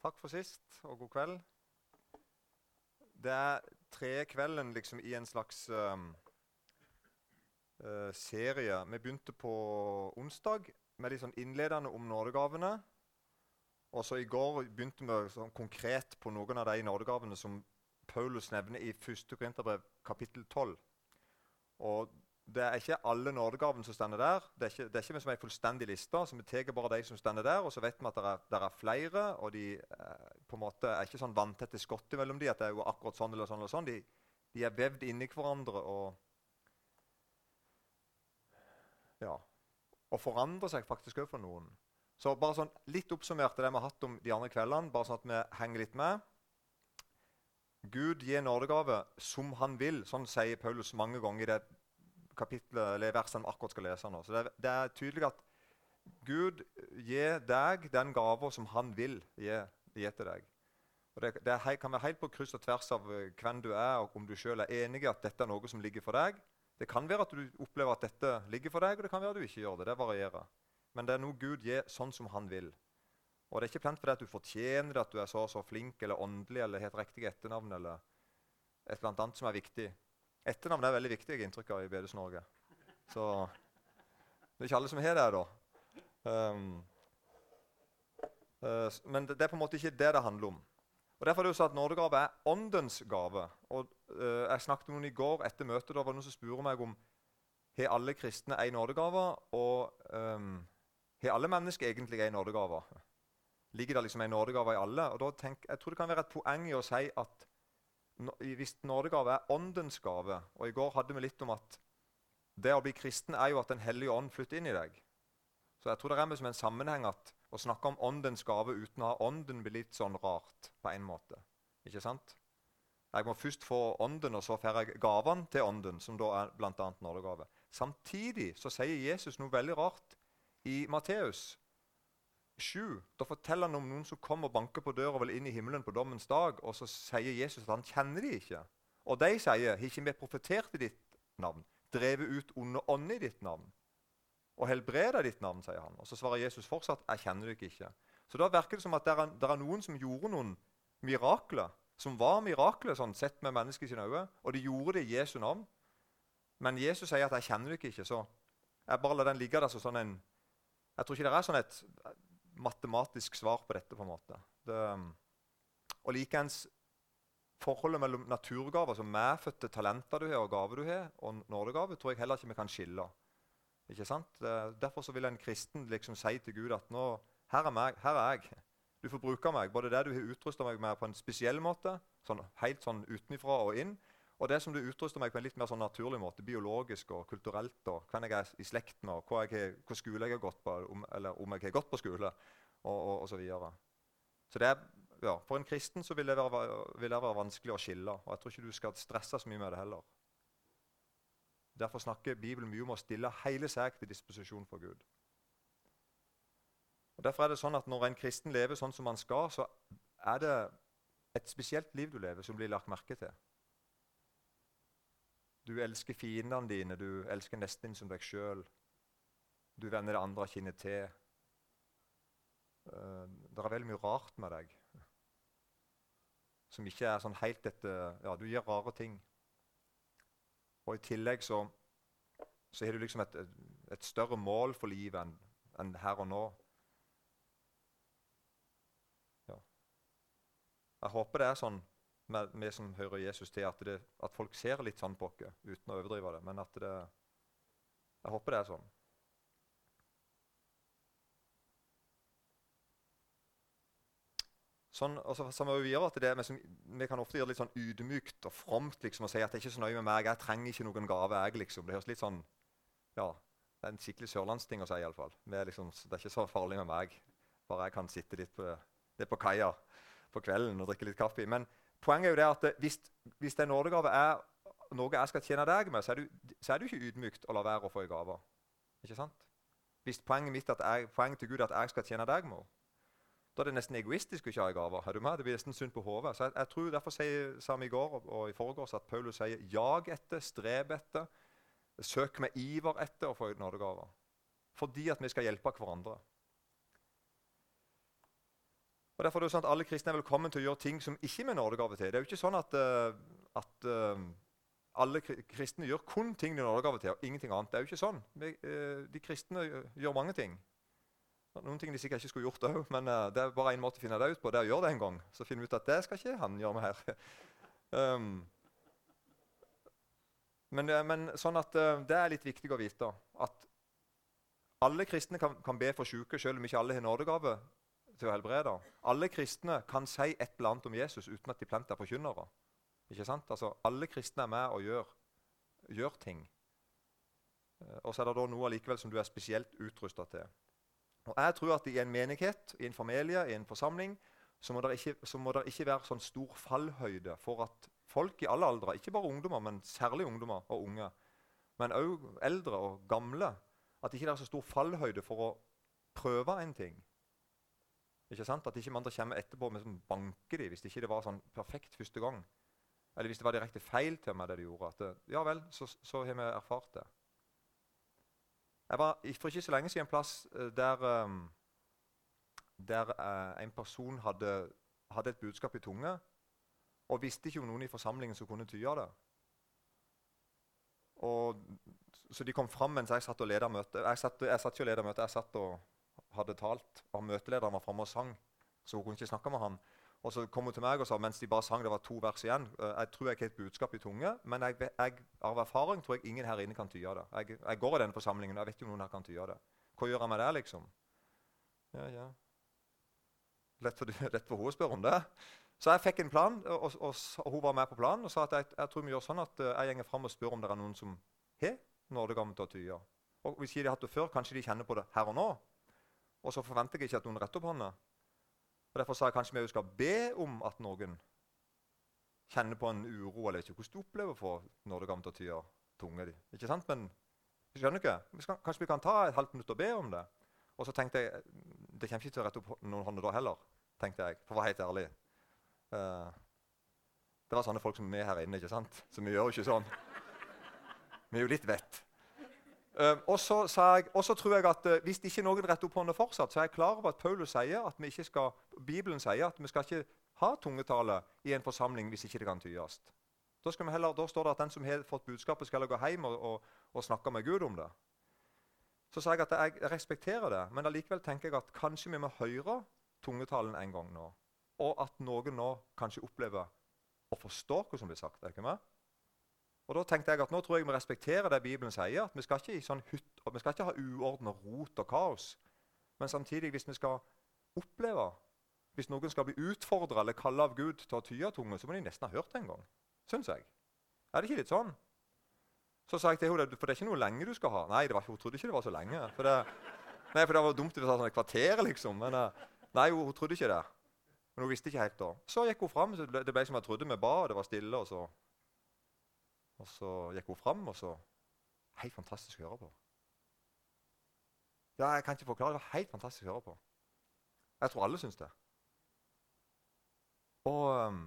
Takk for sist, og god kveld. Det er tredje kvelden liksom, i en slags um, uh, serie. Vi begynte på onsdag med de sånn innledende om nådegavene. Og så I går begynte vi sånn konkret på noen av de nådegavene som Paulus nevner i 1. Korinterbrev kapittel 12. Og det er ikke alle nådegavene som står der. Det er ikke, det er ikke som en fullstendig liste. så Vi tar bare de som står der, og så vet vi at det er, det er flere. Og de eh, på en måte er ikke sånn vanntette skott mellom de, at det er jo akkurat sånn eller sånn. eller sånn. De, de er vevd inni hverandre og ja, og forandrer seg faktisk òg for noen. Så bare sånn litt oppsummert det vi har hatt om de andre kveldene, bare sånn at vi henger litt med. Gud gir nådegave som han vil. Sånn sier Paulus mange ganger i det kapitlet, eller versene vi akkurat skal lese nå. Så det, det, er tydelig at Gud gir deg den gava som han vil gi, gi til deg. Og det, det kan være helt på kryss og tvers av eh, hvem du er, og om du sjøl er enig i at dette er noe som ligger for deg. Det kan være at du opplever at dette ligger for deg, og det kan være at du ikke gjør det. Det varierer. Men det er noe Gud gir sånn som han vil. Og det er ikke plent fordi at du fortjener det, at du er så så flink eller åndelig eller et riktig etternavn eller et eller annet som er viktig. Etternavn er veldig viktig, jeg inntrykk av i Bedehus-Norge. Så det er ikke alle som har det, da. Um, uh, men det, det, er på en måte ikke det det handler om. Og Derfor er det jo sånn at Nådegave er åndens gave. Og uh, Jeg snakket med noen i går etter møtet. Da var det noen som spurte meg om har alle kristne en nådegave. Og um, har alle mennesker egentlig en nådegave? Ligger det liksom en nådegave i alle? Og da tenk, Jeg tror det kan være et poeng i å si at hvis nådegave er åndens gave Og i går hadde vi litt om at det å bli kristen er jo at Den hellige ånd flytter inn i deg. Så jeg tror det er med en sammenheng at å snakke om åndens gave uten å ha ånden blir litt sånn rart på en måte. Ikke sant? Jeg må først få ånden, og så får jeg gavene til ånden, som da er bl.a. nådegave. Samtidig så sier Jesus noe veldig rart i Matteus 7, da forteller han om noen som kommer og banker på døra vel inn i himmelen på dommens dag. Og så sier Jesus at han kjenner de ikke. Og de sier, 'Har ikke vi profetert i ditt navn?' 'Drevet ut onde ånder i ditt navn?' 'Og helbreda ditt navn', sier han. Og Så svarer Jesus fortsatt, 'Jeg kjenner dere ikke'. Så da virker det som at det er, det er noen som gjorde noen mirakler, som var mirakler sånn sett med mennesket sine øyne, og de gjorde det i Jesu navn. Men Jesus sier at 'jeg kjenner dere ikke', så jeg bare lar den ligge der som sånn en Jeg tror ikke det er sånn et matematisk svar på dette. på en måte. Det, og likeens forholdet mellom naturgaver, altså medfødte talenter du har, og gaver du har, og nådegave, tror jeg heller ikke vi kan skille. Ikke sant? Derfor vil en kristen liksom si til Gud at nå, her er, meg, her er jeg. Du får bruke meg. Både det du har utrusta meg med på en spesiell måte, sånn, helt sånn utenfra og inn, og det som du utruster meg på en litt mer sånn naturlig måte, biologisk og kulturelt, og hvem jeg er i slekt med, og hva, jeg, hva skole jeg har gått på, om, eller om jeg har gått på skole, og, og, så videre. Så det er, ja, For en kristen så vil det, være, vil det være vanskelig å skille. og Jeg tror ikke du skal stresse så mye med det heller. Derfor snakker Bibelen mye om å stille hele seg til disposisjon for Gud. Og Derfor er det sånn at Når en kristen lever sånn som han skal, så er det et spesielt liv du lever, som blir lagt merke til. Du elsker fiendene dine, du elsker nesten din som deg sjøl. Du vender det andre kinnet til. Uh, det er veldig mye rart med deg som ikke er sånn helt dette Ja, du gjør rare ting. Og i tillegg så, så har du liksom et, et, større mål for livet enn en her og nå. Ja. Jeg håper det er sånn vi som hører Jesus til, at, det, at, folk ser litt sånn på oss uten å overdrive det. Men at det Jeg håper det er sånn. Sånn, og så, må vi, at det, vi, kan ofte gjøre det litt sånn ydmykt og fromt liksom, og si at det er ikke så nøye med meg. Jeg trenger ikke noen gave. jeg liksom. Det høres litt sånn, ja, det er en skikkelig sørlandsting å si. I alle fall. Liksom, det er ikke så farlig med meg. Bare jeg kan sitte litt på, litt på kaia på kvelden og drikke litt kaffe. Men Poenget er jo det at hvis, hvis en nådegave er noe jeg skal tjene deg med, så er, det ikke ydmykt å la være å få en gave. Ikke sant? Hvis poenget mitt jeg, poenget til Gud er at jeg skal tjene deg med, da er det nesten egoistisk å ikke ha gaver. Er du med? Det blir nesten synd på hodet. Jeg, jeg, tror Derfor sier, sa vi i går og, og i forgårs at Paulus sier jag etter, streb etter, søk med iver etter å få nådegaver. Fordi at vi skal hjelpe hverandre. Og derfor er det jo sånn at Alle kristne er velkommen til å gjøre ting som ikke med nådegave til. Det er jo ikke sånn at, uh, at uh, alle kristne gjør kun ting de nådegave til, og ingenting annet. Det er jo ikke sånn. Vi, uh, de kristne gjør mange ting. Noen ting de sikkert ikke skulle gjort òg, men det er bare én måte å finne det ut på. det er å gjøre det en gang. Så finner vi ut at det skal ikke han gjøre med her. um, men, men, sånn at det er litt viktig å vite at alle kristne kan, kan be for syke, selv om ikke alle har nådegave til å helbrede. Alle kristne kan si et eller annet om Jesus uten at de plent er forkynnere. Ikke sant? Altså, alle kristne er med og gjør, gjør ting. Eh, og så er det da noe likevel som du er spesielt utrusta til. Og jeg tror at I en menighet, i en familie, i en forsamling, så må det ikke, må det ikke være sånn stor fallhøyde for at folk i alle aldre, ikke bare ungdommer, men særlig ungdommer og unge, men òg eldre og gamle, at det ikke er så stor fallhøyde for å prøve en ting. Ikke sant? At ikke andre kommer etterpå med sånn banker de, hvis det ikke var sånn perfekt første gang. Eller hvis det var direkte feil til meg, det de gjorde. At det, ja vel, så, så, har vi erfart det. Jeg var for ikke så lenge siden en plass eh, der, um, der uh, en person hadde, hadde, et budskap i tunge, og visste ikke om noen i forsamlingen som kunne tyde det. Og, så de kom fram mens jeg satt og leda møtet. Jeg satt, jeg satt ikke og leda møtet, jeg satt og hadde talt, og møtelederen var framme og sang. Så hun kunne ikke snakke med han. Og så kom hun til meg og sa mens de bare sang, det var to vers igjen eh, Jeg tror jeg har et budskap i tunge, men jeg, jeg, av erfaring tror jeg ingen her inne kan tyde det. Jeg, jeg går i denne forsamlingen, og jeg vet ikke om noen her kan tyde det. Hva gjør jeg med det, liksom? Ja, ja. Lett for, lett for hun å spørre om det. Så jeg fikk en plan, og, og, og, hun var med på planen og sa at jeg, jeg tror vi gjør sånn at uh, jeg går fram og spør om det er noen som har nådegave til å tyde. Og hvis de har hatt det før, kanskje de kjenner på det her og nå. Og så forventer jeg ikke at noen retter opp hånda. Og Derfor sa jeg kanskje vi skal be om at noen kjenner på en uro. eller ikke hvordan du opplever for når det kommer til å tyde tunge. De. Ikke sant? Men vi skjønner ikke. Kanskje vi kan ta et halvt minutt og be om det. Og så tenkte jeg det kommer ikke til å rette opp noen hånder da heller. tenkte jeg, for å være helt ærlig. Uh, det var sånne folk som vi her inne. ikke sant? Så vi gjør jo ikke sånn. Vi er jo litt vett. Uh, og så tror jeg at uh, Hvis ikke noen retter opp hånda fortsatt, så er jeg klar over at Paulus sier at vi ikke skal, Bibelen sier at vi skal ikke ha tungetale i en forsamling hvis ikke det kan tyes. Da, heller, da, står det at den som har fått budskapet, skal gå hjem og, og, og, snakke med Gud om det. Så sa jeg at jeg, jeg respekterer det, men allikevel tenker jeg at kanskje vi må høre tungetalen en gang nå. Og at noen nå kanskje opplever å forstå hva som blir sagt. er ikke med? Og da tenkte jeg at Nå tror jeg vi respekterer det Bibelen sier. at Vi skal ikke, sånn hytt, vi skal ikke ha uorden og rot og kaos. Men samtidig, hvis vi skal oppleve Hvis noen skal bli utfordra eller kalle av Gud til å tye tunge, så må de nesten ha hørt det en gang. Syns jeg. Er det ikke litt sånn? Så sa jeg til henne for det er ikke noe lenge du skal ha. Nei, var, hun trodde ikke det var så lenge. For det, nei, for det var dumt hvis det var sånn et kvarter, liksom. Men eh, nei, hun, hun, trodde ikke det. Men hun visste ikke helt da. Så gikk hun fram. Det ble som jeg trodde vi ba, det var stille. og så og så gikk hun fram, og så Helt fantastisk å høre på. Ja, Jeg kan ikke forklare. Det var helt fantastisk å høre på. Jeg tror alle syns det. Og um,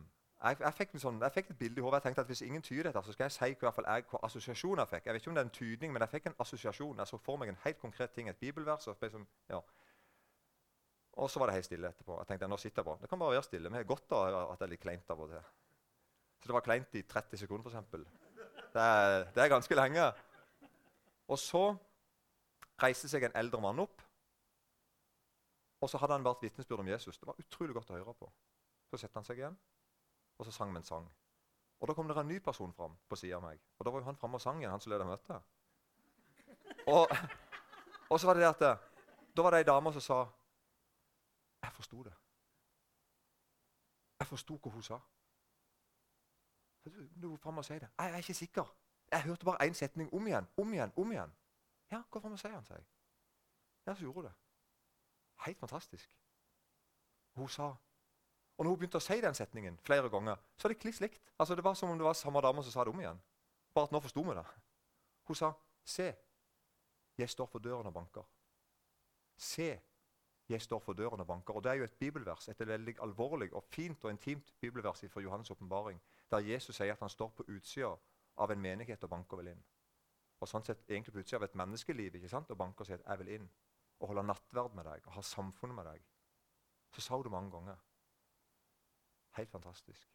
jeg, jeg, fikk sånn, jeg, fikk et bilde i hodet. Jeg tenkte at Hvis ingen tyder dette, så skal jeg si hva, jeg, assosiasjon jeg fikk. Jeg vet ikke om det er en tydning, men jeg fikk en assosiasjon. Jeg så for meg en helt konkret ting, et bibelvers. Og, liksom, ja. og så var det helt stille etterpå. Jeg tenkte, nå sitter jeg på. Det kan bare være stille. Vi har godt av at det er litt kleint av og til. Så det var kleint i 30 sekunder, f.eks. Det er, det er ganske lenge. Og så reiste seg en eldre mann opp. Og så hadde han vært vitnesbyrd om Jesus. Det var utrolig godt å høre på. Så satte han seg igjen, og så sang vi en sang. Og Da kom det en ny person fram på sida av meg. Og Da var jo han framme og sang igjen, han som leda møtet. Og, og, så var det det at da var det ei dame som sa Jeg forsto det. Jeg forsto hva hun sa. Du fram og si det. Jeg er ikke sikker. Jeg hørte bare én setning om igjen, om igjen, om igjen. Ja, gå fram og si han, sa jeg. Ja, så gjorde hun det. Helt fantastisk. Hun sa Og når hun begynte å si den setningen flere ganger, så er det kliss likt. Altså, det var som om det var samme dame som sa det om igjen. Bare at nå forsto vi det. Hun sa, 'Se, jeg står for døren og banker.' Se, jeg står for døren og banker. Og Det er jo et bibelvers, et veldig alvorlig og fint og intimt bibelvers fra Johannes' åpenbaring der Jesus sier at han står på utsida av en menighet og banker vel inn. Og sånn sett egentlig på utsida av et menneskeliv ikke sant? og banker og sier at 'jeg vil inn' og holde nattverd med deg og ha samfunnet med deg. Så sa hun det mange ganger. Helt fantastisk.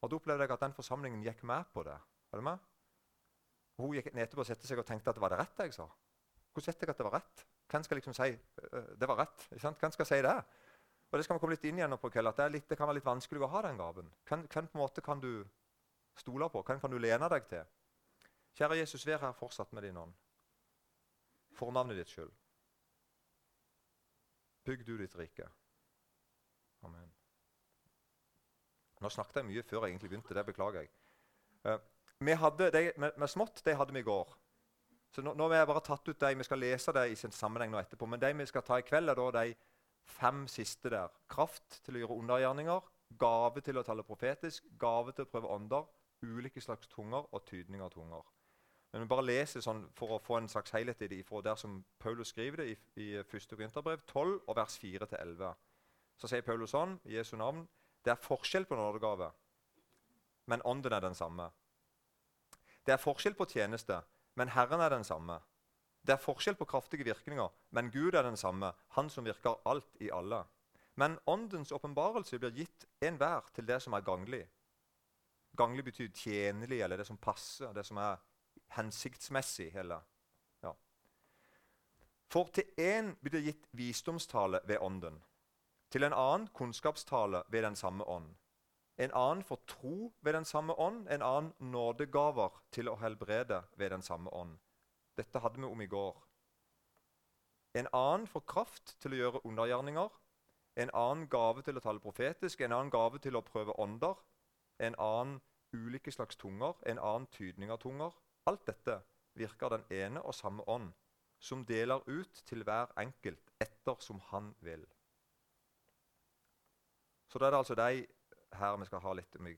Og Da opplevde jeg at den forsamlingen gikk med på det. Er du med? Hun gikk ned etterpå og sette seg og tenkte at det var det rett jeg sa. Hvordan vet jeg at det var rett? Hvem skal liksom si uh, det var rett? Hvem skal si det? Og Det skal vi komme litt inn igjen på kveld, at det, litt, det, kan være litt vanskelig å ha den gaven. Hvem, hvem på en måte kan du stole på? Hvem kan du lene deg til? Kjære Jesus, vær her fortsatt med din ånd. For navnet ditt skyld. Bygg du ditt rike. Amen. Nå snakket jeg mye før jeg egentlig begynte. Det beklager jeg. Uh, vi hadde de, med, med, smått det hadde vi i går. Så nå, nå har jeg bare tatt ut de, Vi skal lese det i sin sammenheng nå etterpå. Men de vi skal ta i kveld, er da de fem siste der. Kraft til å gjøre undergjerninger, gave til å tale profetisk, gave til å prøve ånder, ulike slags tunger og tydning av tunger. Men vi bare leser sånn for å få en slags helhet i det ifra der som Paulus skriver det i, i 1. Korinterbrev 12, og vers 4-11. Så sier Paulus sånn i Jesu navn Det er forskjell på nådegave, men ånden er den samme. Det er forskjell på tjeneste, men Herren er den samme. Det er forskjell på kraftige virkninger, men Gud er den samme, Han som virker alt i alle. Men Åndens åpenbarelse blir gitt enhver til det som er ganglig. Ganglig betyr tjenlig, eller det som passer, det som er hensiktsmessig. Eller, ja. For til én blir det gitt visdomstale ved Ånden, til en annen kunnskapstale ved den samme ånd. En annen får tro ved den samme ånd, en annen nådegaver til å helbrede ved den samme ånd dette hadde vi om i går. En annen får kraft til å gjøre undergjerninger. En annen gave til å tale profetisk, en annen gave til å prøve ånder. En annen ulike slags tunger, en annen tydning av tunger. Alt dette virker den ene og samme ånd, som deler ut til hver enkelt etter som han vil. Så da er det altså de her vi skal ha litt om.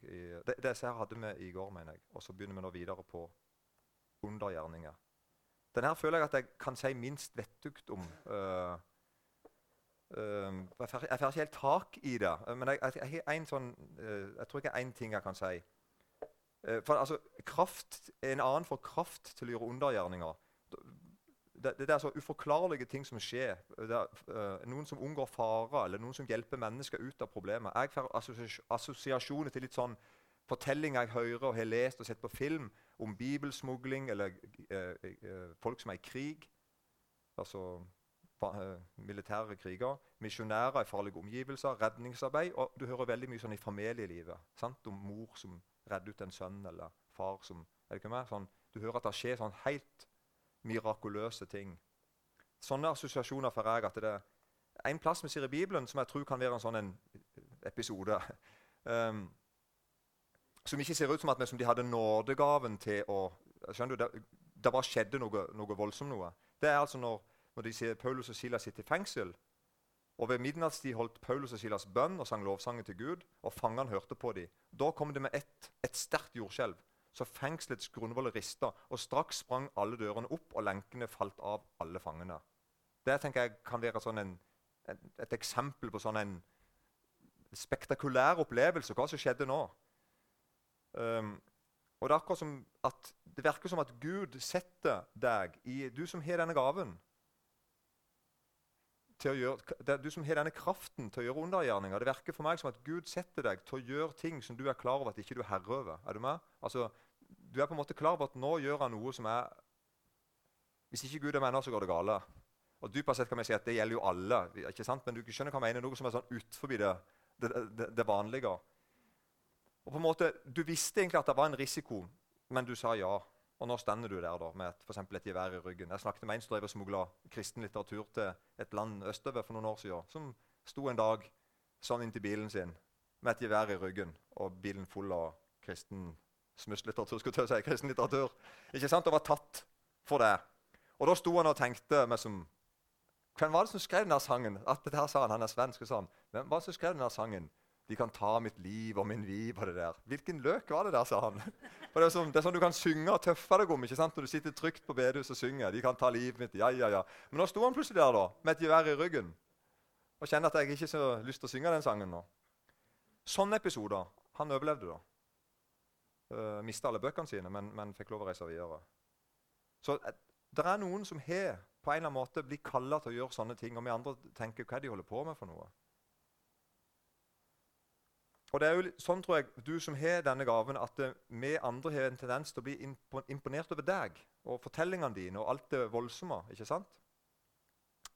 Disse her hadde vi i går, mener jeg. Og så begynner vi nå videre på undergjerninger. Den her føler jeg at jeg kan si minst vettugt om. Uh, uh, jeg får ikke helt tak i det. Men jeg, jeg, jeg, sånn, uh, jeg tror ikke én ting jeg kan si. for altså, kraft, En annen får kraft til å gjøre undergjerninger. Det, det, er så uforklarlige ting som skjer. Er, noen som unngår farer, eller noen som hjelper mennesker ut av problemer. Jeg får assosiasjoner til litt sånn fortellinger jeg hører og har lest og sett på film om bibelsmugling eller uh, uh, folk som er i krig. Altså militære kriger. Misjonærer i farlige omgivelser. Redningsarbeid. Og du hører veldig mye sånn i familielivet. Sant? Om mor som redder ut en sønn, eller far som er det ikke mer? Sånn, Du hører at det skjer sånn helt mirakuløse ting. Sånne assosiasjoner får jeg at det er en plass vi sier i Bibelen som jeg tror kan være en sånn en episode. Um, som ikke ser ut som at som de hadde nådegaven til å skjønner du, Det, det bare skjedde noe, noe, voldsomt noe. Det er altså når, når de sier Paulus og Silas sitter i fengsel. Og Ved midnattstid holdt Paulus og Silas bønn og sang lovsangen til Gud. og Fangene hørte på dem. Da kom det med ett, et sterkt jordskjelv. Så fengselets grunnvoller rista, og straks sprang alle dørene opp, og lenkene falt av alle fangene. Det tenker jeg kan være sånn en, et, et eksempel på sånn en spektakulær opplevelse. Hva som skjedde nå. Um, og Det som det virker som at Gud setter deg i Du som har denne gaven til å gjøre, Du som har denne kraften til å gjøre undergjerninger. Det virker for meg som at Gud setter deg til å gjøre ting som du er klar over at ikke du er herre over. Er du med? Altså, Du er på en måte klar over at nå gjør han noe som er Hvis ikke Gud er med nå, så går det gale. Og Dypest sett kan vi si at det gjelder jo alle. ikke sant? Men du skjønner hva jeg mener, noe som er sånn utenfor det, det, det, det vanlige. Og på en måte, Du visste egentlig at det var en risiko, men du sa ja. Og nå stender du der da, med et, for et gevær i ryggen. Jeg snakket med en som drev og smugla kristen litteratur til et land østover for noen år siden. Som sto en dag sånn inntil bilen sin med et gevær i ryggen og bilen full av kristen smusslitteratur. skulle jeg si, kristen litteratur. Ikke sant? Og var tatt for det. Og da sto han og tenkte med som Hvem var det som skrev denne sangen? At dette sa han, han er svensk. og han. Hvem var det som skrev denne sangen? De kan ta mitt liv og min liv og det der. Hvilken løk var det der, sa han. For det, er sånn, det er sånn du kan synge og tøffe deg om ikke sant? når du sitter trygt på bedehuset og synger. De kan ta livet mitt. Ja, ja, ja. Men nå sto han plutselig der da, med et gevær i ryggen og kjenner at jeg ikke har så lyst til å synge den sangen nå. Sånne episoder. Han overlevde da. Uh, Mista alle bøkene sine, men, men, fikk lov å reise videre. Så uh, det er noen som har på en eller annen måte blitt kalla til å gjøre sånne ting, og vi andre tenker hva er de holder på med for noe? Og det er jo sånn, tror jeg, Du som har denne gaven, at eh, vi andre har en tendens til å bli imponert over deg og fortellingene dine og alt det voldsomme. ikke sant?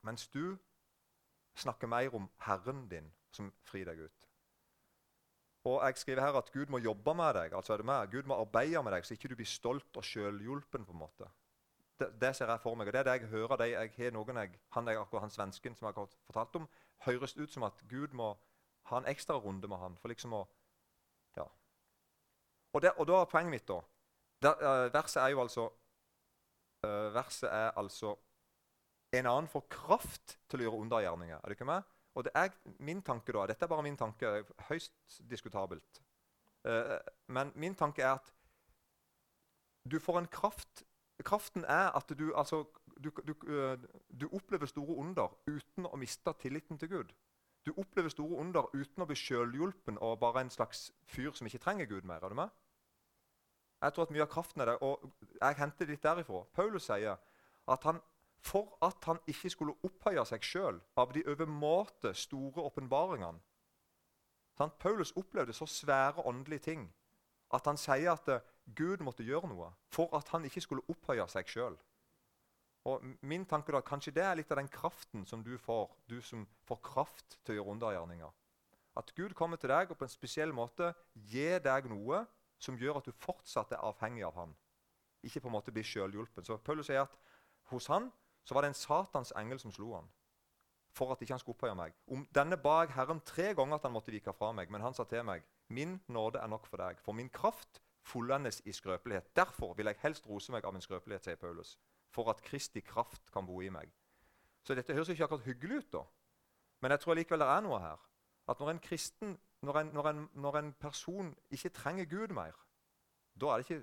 Mens du snakker mer om Herren din som frir deg ut. Og jeg skriver her at Gud må jobbe med deg. altså er det med? Gud må arbeide med deg, så ikke du blir stolt og sjølhjulpen. på en måte. Det, det, ser jeg for meg, og det er det jeg hører. Det jeg har noen jeg, han, jeg, akkurat han svensken som jeg har fortalt om, høres ut som at Gud må ha en ekstra runde med han. for liksom å, ja. Og, det, og da er poenget mitt, da der, uh, Verset er jo altså uh, Verset er altså En annen får kraft til å gjøre undergjerninger. Er du ikke med? Og det er min tanke da, Dette er bare min tanke, høyst diskutabelt. Uh, men min tanke er at du får en kraft Kraften er at du, altså, du, du, du opplever store under uten å miste tilliten til Gud. Du opplever store under uten å bli sjølhjulpen og bare en slags fyr som ikke trenger Gud mer. Er du med? Jeg tror at mye av kraften er det, og jeg henter litt derifra. Paulus sier at han, for at han ikke skulle opphøye seg sjøl av de overmåte store åpenbaringene Paulus opplevde så svære åndelige ting at han sier at eh, Gud måtte gjøre noe for at han ikke skulle opphøye seg sjøl. Og min tanke da, Kanskje det er litt av den kraften som du får, du som får kraft til å gjøre undergjerninger. At Gud kommer til deg og på en spesiell måte gir deg noe som gjør at du fortsatt er avhengig av han. Ikke på en måte blir sjølhjulpen. Så Paulus sier at hos han så var det en Satans engel som slo han, for at ikke han skulle opphøye meg. Om denne ba jeg Herren tre ganger at han måtte vike fra meg, men han sa til meg, min nåde er nok for deg, for min kraft fullendes i skrøpelighet. Derfor vil jeg helst rose meg av min skrøpelighet, sier Paulus for at Kristi kraft kan bo i meg. Så dette høres ikke akkurat hyggelig ut, da. Men jeg tror likevel det er noe her. At når en kristen, når en, når en, når en person ikke trenger Gud mer, da er, ikke,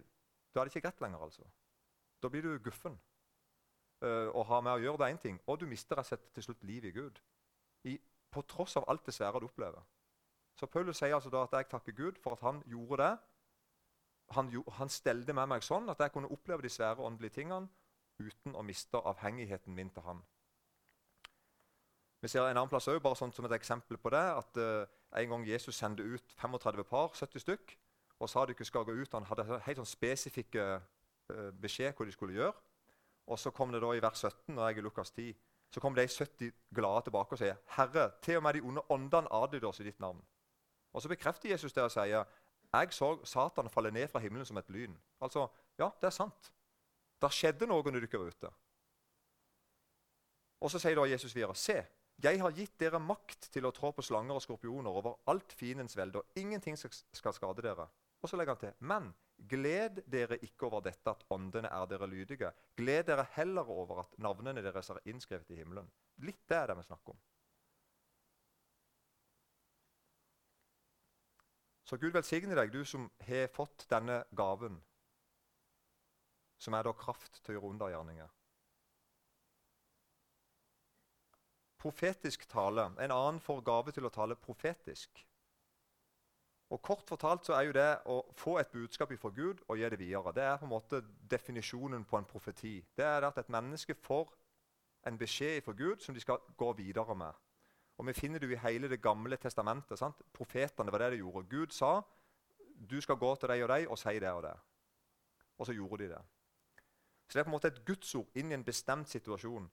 da er, det ikke, greit lenger, altså. Da blir du guffen uh, og har med å gjøre det én ting, og du mister rett og slett til slutt livet i Gud. I, på tross av alt det svære du opplever. Så Paulus sier altså da at jeg takker Gud for at han gjorde det. Han, han stelte med meg sånn at jeg kunne oppleve de svære åndelige tingene uten å miste avhengigheten min til han. Vi ser en annen plass også, bare sånn som et eksempel på det, at uh, En gang Jesus sendte ut 35 par, 70 stykk, og sa de ikke skal gå ut. Han hadde helt sånn spesifikke uh, beskjed hva de skulle gjøre. Og så kom det da i vers 17, når jeg er Lukas 10, så kom de 70 glade tilbake og sier, 'Herre, til og med de onde åndene adlyder oss i ditt navn.' Og Så bekrefter Jesus det og sier, 'Jeg så Satan falle ned fra himmelen som et lyn.' Altså, ja, det er sant. Det skjedde noe når dere var ute. Og Så sier da Jesus videre.: Se, jeg har gitt dere makt til å trå på slanger og skorpioner over alt fiendens velde, og ingenting skal skade dere. Og så legger han til.: Men gled dere ikke over dette at åndene er dere lydige. Gled dere heller over at navnene deres er innskrevet i himmelen. Litt det er det vi snakker om. Så Gud velsigne deg, du som har fått denne gaven som er da kraft til å gjøre undergjerninger. Profetisk tale. En annen får gave til å tale profetisk. Og Kort fortalt så er jo det å få et budskap fra Gud og gi det videre. Det er på en måte definisjonen på en profeti. Det er at et menneske får en beskjed fra Gud som de skal gå videre med. Og Vi finner det jo i hele Det gamle testamentet. sant? Profetene var det de gjorde. Gud sa du skal gå til deg og deg og si det og det. Og så gjorde de det. Så Det er på en måte et gudsord inn i en bestemt situasjon.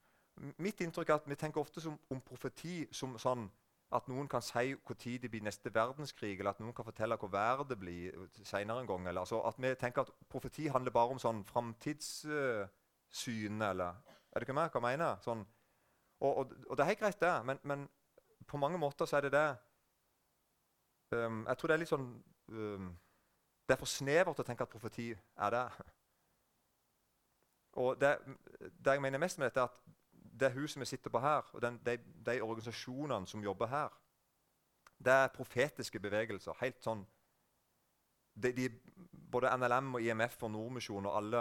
Mitt inntrykk er at Vi tenker ofte som, om profeti som sånn at noen kan si når det blir neste verdenskrig, eller at noen kan fortelle hvor været blir senere en gang. Eller, altså at Vi tenker at profeti handler bare om sånn framtidssyn, uh, eller Er det ikke meg? Hva jeg mener sånn, og, og, og, det er helt greit, det, men, men, på mange måter så er det det um, Jeg tror det er litt sånn um, Det er for snevert å tenke at profeti er det. Og det, det, jeg mener mest med dette, er at det huset vi sitter på her, og den, de, de, organisasjonene som jobber her, det er profetiske bevegelser. helt sånn, de, de, Både NLM og IMF og Nordmisjonen og alle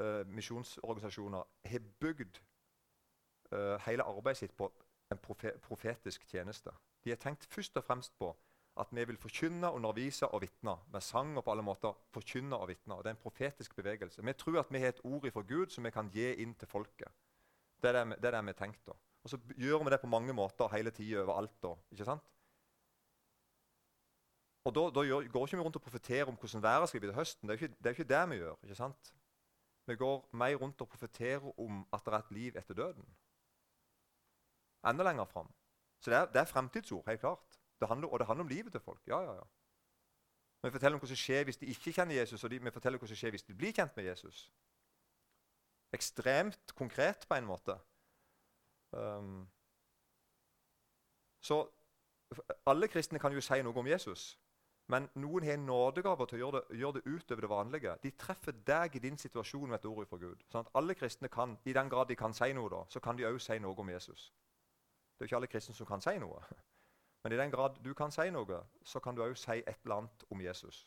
uh, misjonsorganisasjoner har bygd uh, hele arbeidet sitt på en profe profetisk tjeneste. De har tenkt først og fremst på at vi vil forkynne, undervise og vitne. Med sang og på alle måter forkynne og vitne. Det er en profetisk bevegelse. Vi tror at vi har et ord fra Gud som vi kan gi inn til folket. Det er det, det, er det vi har tenkt. Og så gjør vi det på mange måter hele tida overalt. da, ikke sant? Og Da, da gjør, går ikke vi rundt og profeterer om hvordan været skal bli til høsten. Det er jo ikke, ikke, det vi gjør. ikke sant? Vi går mer rundt og profeterer om at det er et liv etter døden. Enda lenger fram. Så det er, det er fremtidsord, helt klart. Det handler, og det handler om livet til folk. Ja, ja, ja. Vi forteller om hva som skjer hvis de ikke kjenner Jesus, og de, vi forteller hva som skjer hvis de blir kjent med Jesus. Ekstremt konkret på en måte. Um, så alle kristne kan jo si noe om Jesus. Men noen har en nådegave til å gjøre det, gjøre det, utover det vanlige. De treffer deg i din situasjon med et ord fra Gud. Sånn at alle kristne kan, I den grad de kan si noe, da, så kan de òg si noe om Jesus. Det er jo ikke alle kristne som kan si noe. Men i den grad du kan si noe, så kan du òg si et eller annet om Jesus.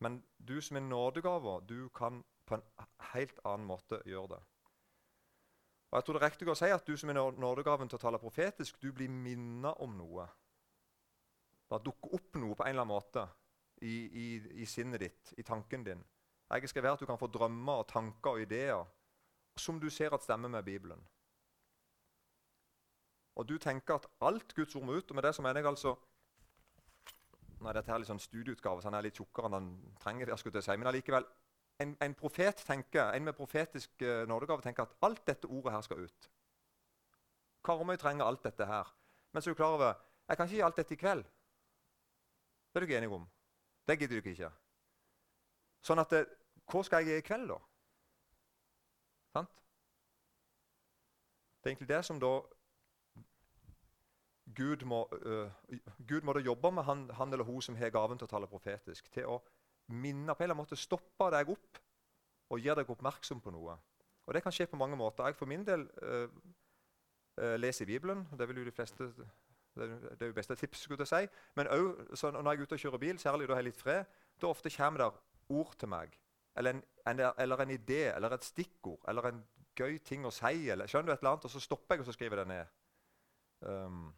Men du som er nådegaver, du kan på en helt annen måte gjøre det. Og jeg tror Det er riktig å si at du som er nådegaven til å tale profetisk, du blir minnet om noe. Det dukker opp noe på en eller annen måte i, i, i sinnet ditt, i tanken din. Jeg skal være at du kan få drømmer og tanker og ideer som du ser at stemmer med Bibelen. Og du tenker at alt Guds ord må ut. Og med det så mener jeg altså Nei, dette er litt sånn studieutgave, så han er litt tjukkere enn han trenger. jeg skulle si, Men allikevel, en, en, profet tenker, en med profetisk uh, nådegave tenker at alt dette ordet her skal ut. Karmøy trenger alt dette her. Men så er du klar over jeg kan ikke gi alt dette i kveld. Det er du ikke enig om? Det gidder du ikke. Sånn at det, Hva skal jeg gi i kveld, da? Sant? Det er egentlig det som da Gud må, uh, Gud må da jobbe med han, han, eller hun som har gaven til å tale profetisk. Til å minne på en eller annen stoppe deg opp og gjøre deg oppmerksom på noe. Og Det kan skje på mange måter. Jeg for min del uh, uh, leser Bibelen. Det vil jo de fleste det er jo beste tips. skulle jeg si. Men også, når jeg er ute og kjører bil, særlig da jeg har litt fred, da ofte kommer det ord til meg. Eller en, en, eller en idé, eller et stikkord, eller en gøy ting å si. Eller, skjønner du et eller annet, Og så stopper jeg og så skriver det ned. Um,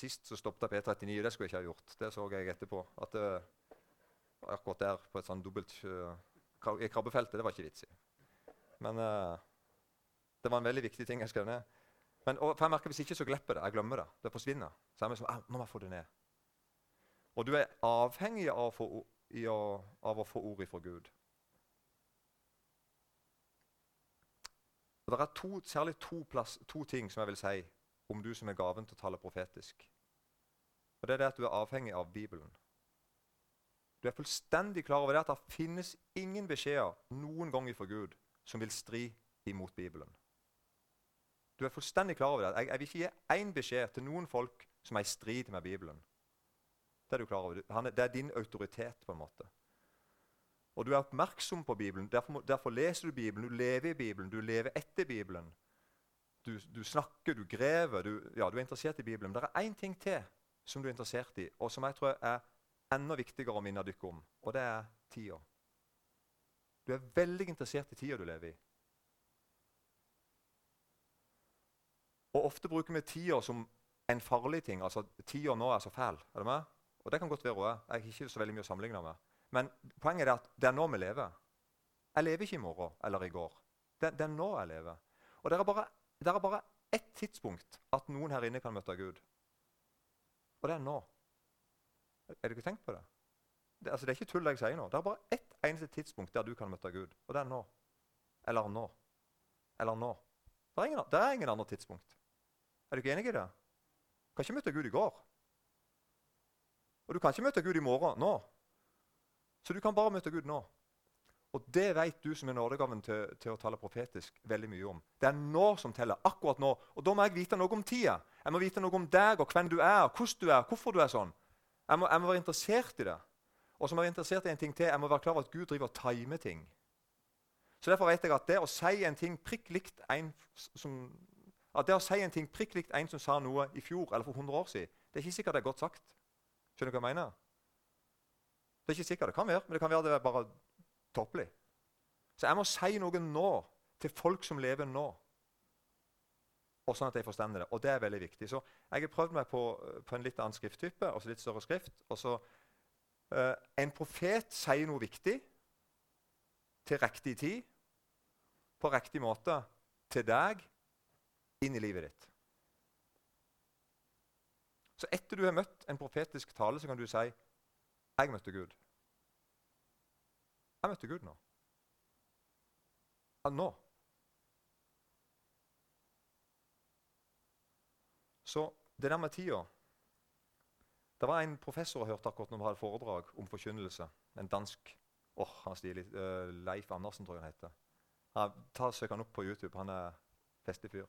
sist så E39, og det skulle jeg ikke ha gjort. Det så jeg etterpå. At det, akkurat der på et sånn dobbelt uh, krabbefeltet, det var ikke vits i. Men uh, det var en veldig viktig ting jeg skrev ned. Men og, for jeg merker Hvis ikke så glipper det. Jeg glemmer det. Det forsvinner. Så jeg sånn, nå må jeg få det ned. Og du er avhengig av få, å, av å få ord ifra Gud. Og Det er to, særlig to, plass, to, ting som jeg vil si om du som er gaven til å tale profetisk. Og Det er det at du er avhengig av Bibelen. Du er fullstendig klar over det at det finnes ingen beskjeder noen gang fra Gud som vil stri imot Bibelen. Du er fullstendig klar over det. Jeg, jeg vil ikke gi én beskjed til noen folk som er i strid med Bibelen. Det er du klar over. Det er din autoritet, på en måte. Og du er oppmerksom på Bibelen. Derfor, derfor leser du Bibelen, du lever i Bibelen, du lever etter Bibelen. Du, du snakker, du grever, du, ja, du er interessert i Bibelen. Men det er én ting til som du er interessert i, og som jeg tror er enda viktigere å minne dere om, og det er tida. Du er veldig interessert i tida du lever i. Og Ofte bruker vi tida som en farlig ting. altså Tida nå er så fæl. er det med? Og det kan godt være òg. Jeg har ikke så veldig mye å sammenligne med. Men poenget er at det er nå vi lever. Jeg lever ikke i morgen eller i går. Det, det er nå jeg lever. Og det er, bare, det er bare ett tidspunkt at noen her inne kan møte Gud. Og det er nå. Er du ikke tenkt på det? Det, altså, det er ikke tull jeg sier nå. Det er bare ett eneste tidspunkt der du kan møte Gud. Og det er nå. Eller nå. Eller nå. Det er ingen, det er ingen andre tidspunkt. Er du ikke enig i det? Du kan ikke møte Gud i går. Og du kan ikke møte Gud i morgen nå. Så du kan bare møte Gud nå. Og det vet du som er nådegaven til, til, å tale profetisk, veldig mye om. Det er nå som teller. akkurat nå. Og da må jeg vite noe om tida. Jeg må vite noe om deg og hvem du er, hvordan du er, hvorfor du er sånn. Jeg må, jeg må være interessert i det. Og så må jeg være interessert i en ting til. Jeg må være klar over at Gud driver og timer ting. Så Derfor vet jeg at det å si en ting prikk likt en som, at det å si en ting prikk likt en som sa noe i fjor eller for 100 år siden, det er ikke sikkert det er godt sagt. Skjønner du hva jeg mener? Det er ikke sikkert. Det kan være, men det kan være det er bare tåpelig. Så jeg må si noe nå til folk som lever nå. Og sånn at de forstår det. Og det er veldig viktig. Så jeg har prøvd meg på, på en litt annen skrifttype, altså litt større skrift. Også, uh, En profet sier noe viktig til riktig tid, på riktig måte, til deg inn i livet ditt. Så etter du har møtt en profetisk tale, så kan du si 'Jeg møtte Gud'. Jeg møtte Gud nå. Nå. Så det der med tida Det var en professor jeg hørte akkurat når vi hadde foredrag om forkynnelse. En dansk oh, han stilig, uh, Leif Andersen, tror jeg han heter. Ja, ta Søk han opp på YouTube. Han er festlig fyr.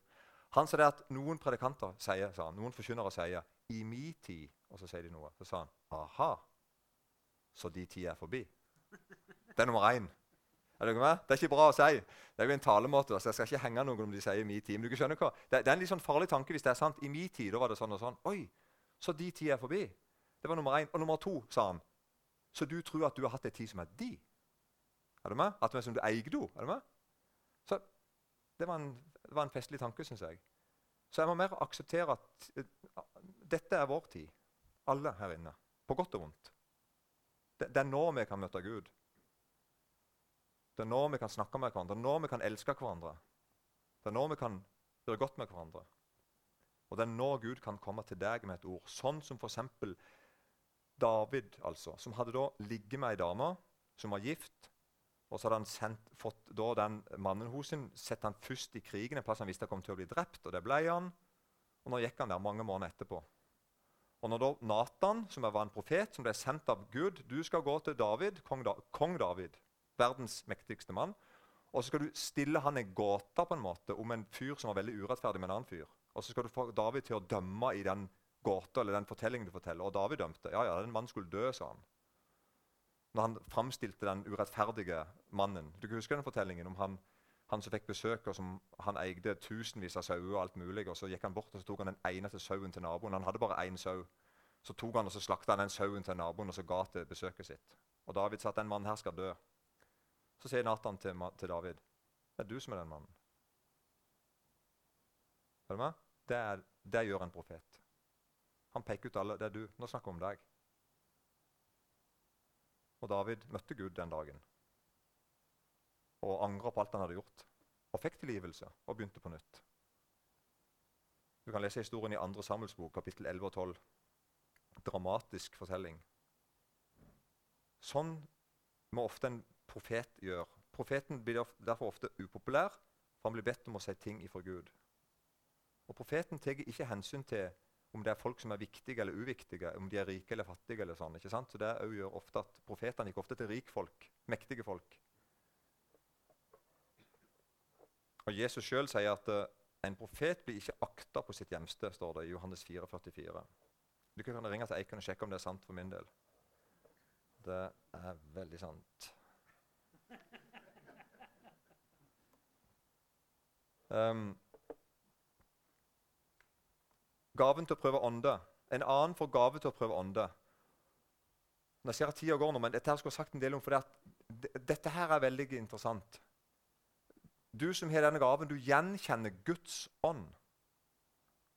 Han sa det at noen predikanter sier, sa han, noen forkynnere sier 'i mi tid', og så sier de noe. Så sa han 'aha, så de tider er forbi'. Det er nummer én. Er det, det, er ikke bra å si. Det er jo en talemåte. så Jeg skal ikke henge noen om de sier 'min tid'. Men du skjønner hva? Det, det, er en litt sånn farlig tanke hvis det er sant. I min tid da var det sånn og sånn. Oi, så de tid er forbi. Det var nummer én. Og nummer to, sa han. Så du tror at du har hatt en tid som er de? Er du med? At du er som du eier henne? Er du med? Så det var en, det var en festlig tanke, syns jeg. Så jeg må mer akseptere at uh, dette er vår tid. Alle her inne. På godt og vondt. Det, det er nå vi kan møte Gud. Det er nå vi kan snakke med hverandre, det er nå vi kan elske hverandre. Det er nå vi kan gjøre godt med hverandre. Og det er nå Gud kan komme til deg med et ord. Sånn som f.eks. David, altså, som hadde da ligget med ei dame som var gift. Og så hadde han sendt, fått da den mannen hos sin, sett han først i krigen, en plass han visste han kom til å bli drept, og det ble han. Og nå gikk han der mange måneder etterpå. Og når da Natan, som var en profet, som ble sendt av Gud Du skal gå til David, kong, da, kong David, verdens mektigste mann. Og så skal du stille han en gåte på en måte om en fyr som var veldig urettferdig med en annen fyr. Og så skal du få David til å dømme i den gåta eller den fortellingen du forteller. Og David dømte. Ja, ja, den mannen skulle dø, sa han når han framstilte den urettferdige mannen. Du kan huske den fortellingen om han, han som fikk besøk, og som han eide tusenvis av sauer. og alt mulig, og Så gikk han bort og så tok han den eneste sauen til naboen. Han hadde bare én sau. Så tok han og så slakta han den sauen til naboen og så ga til besøket sitt. Og David sa at den mannen her skal dø. Så sier Nathan til, til David det er du som er den mannen. Er med? Det, er, det gjør en profet. Han peker ut alle. Det er du. Nå snakker vi om deg. Og David møtte Gud den dagen og angra på alt han hadde gjort. Og fikk tilgivelse og begynte på nytt. Du kan lese historien i 2. Samuels bok, kapittel 11 og 12. Dramatisk fortelling. Sånn må ofte en profet gjør. Profeten blir derfor ofte upopulær, for han blir bedt om å si ting ifra Gud. Og Profeten tar ikke hensyn til om det er folk som er viktige eller uviktige, om de er rike eller fattige. eller sånn, ikke sant? Så Det gjør ofte at Profetene gikk ofte til rikfolk, mektige folk. Og Jesus sjøl sier at uh, en profet blir ikke akta på sitt hjemsted, står det i Johannes 4, 44. Du kan ringe til Eiken og sjekke om det er sant for min del. Det er veldig sant. Um, gaven til å prøve ånde. En annen får gave til å prøve ånde. Nå ser jeg tida går nå, men dette her skulle jeg sagt en del om, for det dette her er veldig interessant. Du som har denne gaven, du gjenkjenner Guds ånd.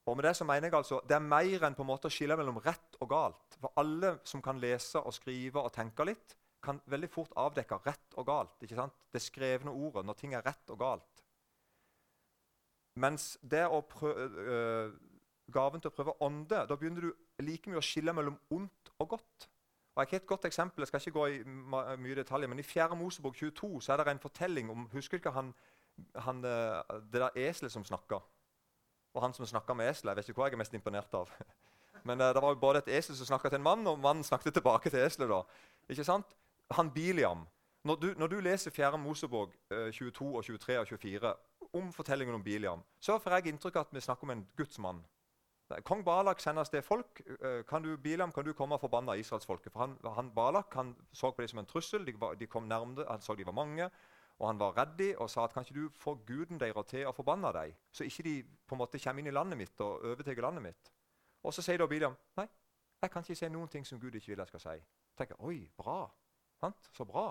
Og med Det så mener jeg altså, det er mer enn på en måte å skille mellom rett og galt. For alle som kan lese og skrive og tenke litt, kan veldig fort avdekke rett og galt. ikke sant? Det skrevne ordet når ting er rett og galt. Mens det å prøve, øh, gaven til å prøve ånde, da begynner du like mye å skille mellom ondt og godt. Og jeg har et godt eksempel, jeg skal ikke gå i mye detaljer, men I 4. Mosebok 22 så er det en fortelling om Husker du ikke han, han, eh, det der eselet som snakka? Og han som snakka med eselet. Jeg vet ikke hva jeg er mest imponert av. Men uh, det var jo både et esel som snakka til en mann, og mannen snakket tilbake til eselet. da. Ikke sant? Han Biliam. Når du, når du leser 4. Mosebok uh, 22, og 23 og 24 om fortellingen om Biliam, så får jeg inntrykk av at vi snakker om en gudsmann. Kong Balak sender sted folk. Eh, kan du, Biliam, kan du komme og forbanne israelsfolket? For han, han, Balak han så på dem som en trussel. De, de kom nærmere, han så de var mange. Og han var redd og sa at kan ikke du få guden deres til å forbanne dem, så ikke de på en måte kommer inn i landet mitt og overtar landet mitt. Og så sier da Biliam nei, jeg kan ikke si noen ting som Gud ikke vil jeg skal si. tenker, oi, bra? Så bra.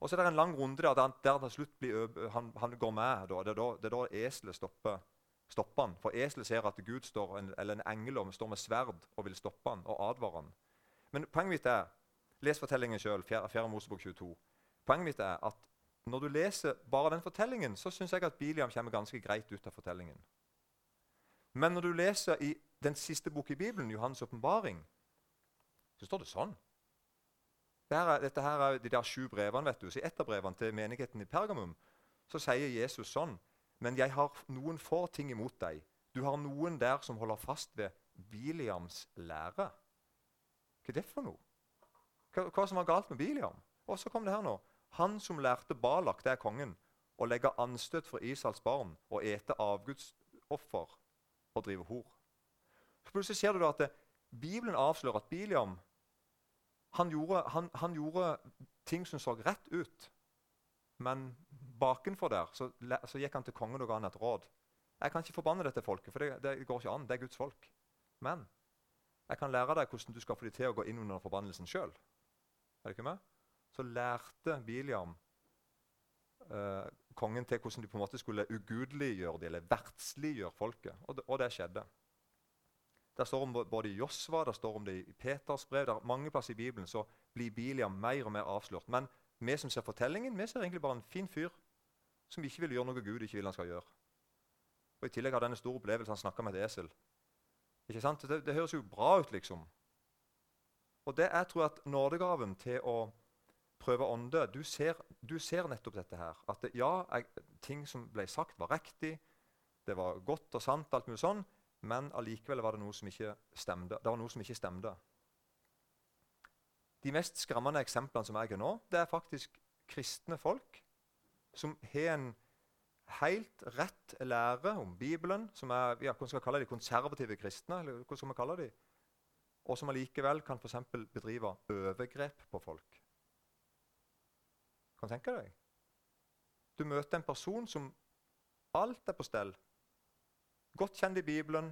Og så er det en lang runde der, der, der til slutt blir, han, han, går med. Da. Det er da, det er da eselet stopper stopper, han. For eselet ser at Gud står, eller en engel står med sverd og vil stoppe han og advare han. Men poenget mitt er Les fortellingen sjøl, 4. Mosebok 22. Poenget mitt er at når du leser bare den fortellingen, så syns jeg at Biliam kommer ganske greit ut av fortellingen. Men når du leser i den siste boka i Bibelen, Johans' åpenbaring, så står det sånn. Dette, dette her er de der sju brevene. vet du. Så I ett av brevene til menigheten i Pergamum så sier Jesus sånn Men jeg har noen få ting imot deg. Du har noen der som holder fast ved Biliams lære. Hva er det for noe? Hva, hva som var galt med Biliam? Og så kom det her nå. Han som lærte Balak, det er kongen, å legge anstøt for Isals barn og ete avgudsoffer og drive hor. Så plutselig ser du da at det, Bibelen avslører at Biliam han gjorde, han, han gjorde, ting som så rett ut. Men bakenfor der så, så, gikk han til kongen og ga han et råd. Jeg kan ikke forbanne dette folket, for det, det, går ikke an. Det er Guds folk. Men jeg kan lære deg hvordan du skal få dem til å gå inn under forbannelsen sjøl. Så lærte Biliam eh, kongen til hvordan de på en måte skulle ugudeliggjøre dem, eller verdsliggjøre folket. Og det, og det skjedde. Det står om både i Josva det står om det i Peters brev. det er mange plasser i Bibelen så blir Biliam mer og mer avslørt. Men vi som ser fortellingen, vi ser egentlig bare en fin fyr som ikke vil gjøre noe Gud ikke vil han skal gjøre. Og I tillegg har denne store opplevelsen han snakka med et esel. Ikke sant? Det, det, høres jo bra ut, liksom. Og det er tror jeg, at nådegaven til å prøve ånde du ser, du ser nettopp dette her. At det, ja, jeg, ting som ble sagt, var riktig. Det var godt og sant, alt mulig sånn. Men allikevel var det noe som ikke stemte. Det var noe som ikke stemte. De mest skremmende eksemplene som jeg har nå, det er faktisk kristne folk som har en helt rett lære om Bibelen, som er ja, hvordan skal vi kalle de, konservative kristne, eller hvordan skal vi kalle de, og som allikevel kan for bedrive overgrep på folk. Kan du tenke deg? Du møter en person som alt er på stell godt kjent i Bibelen,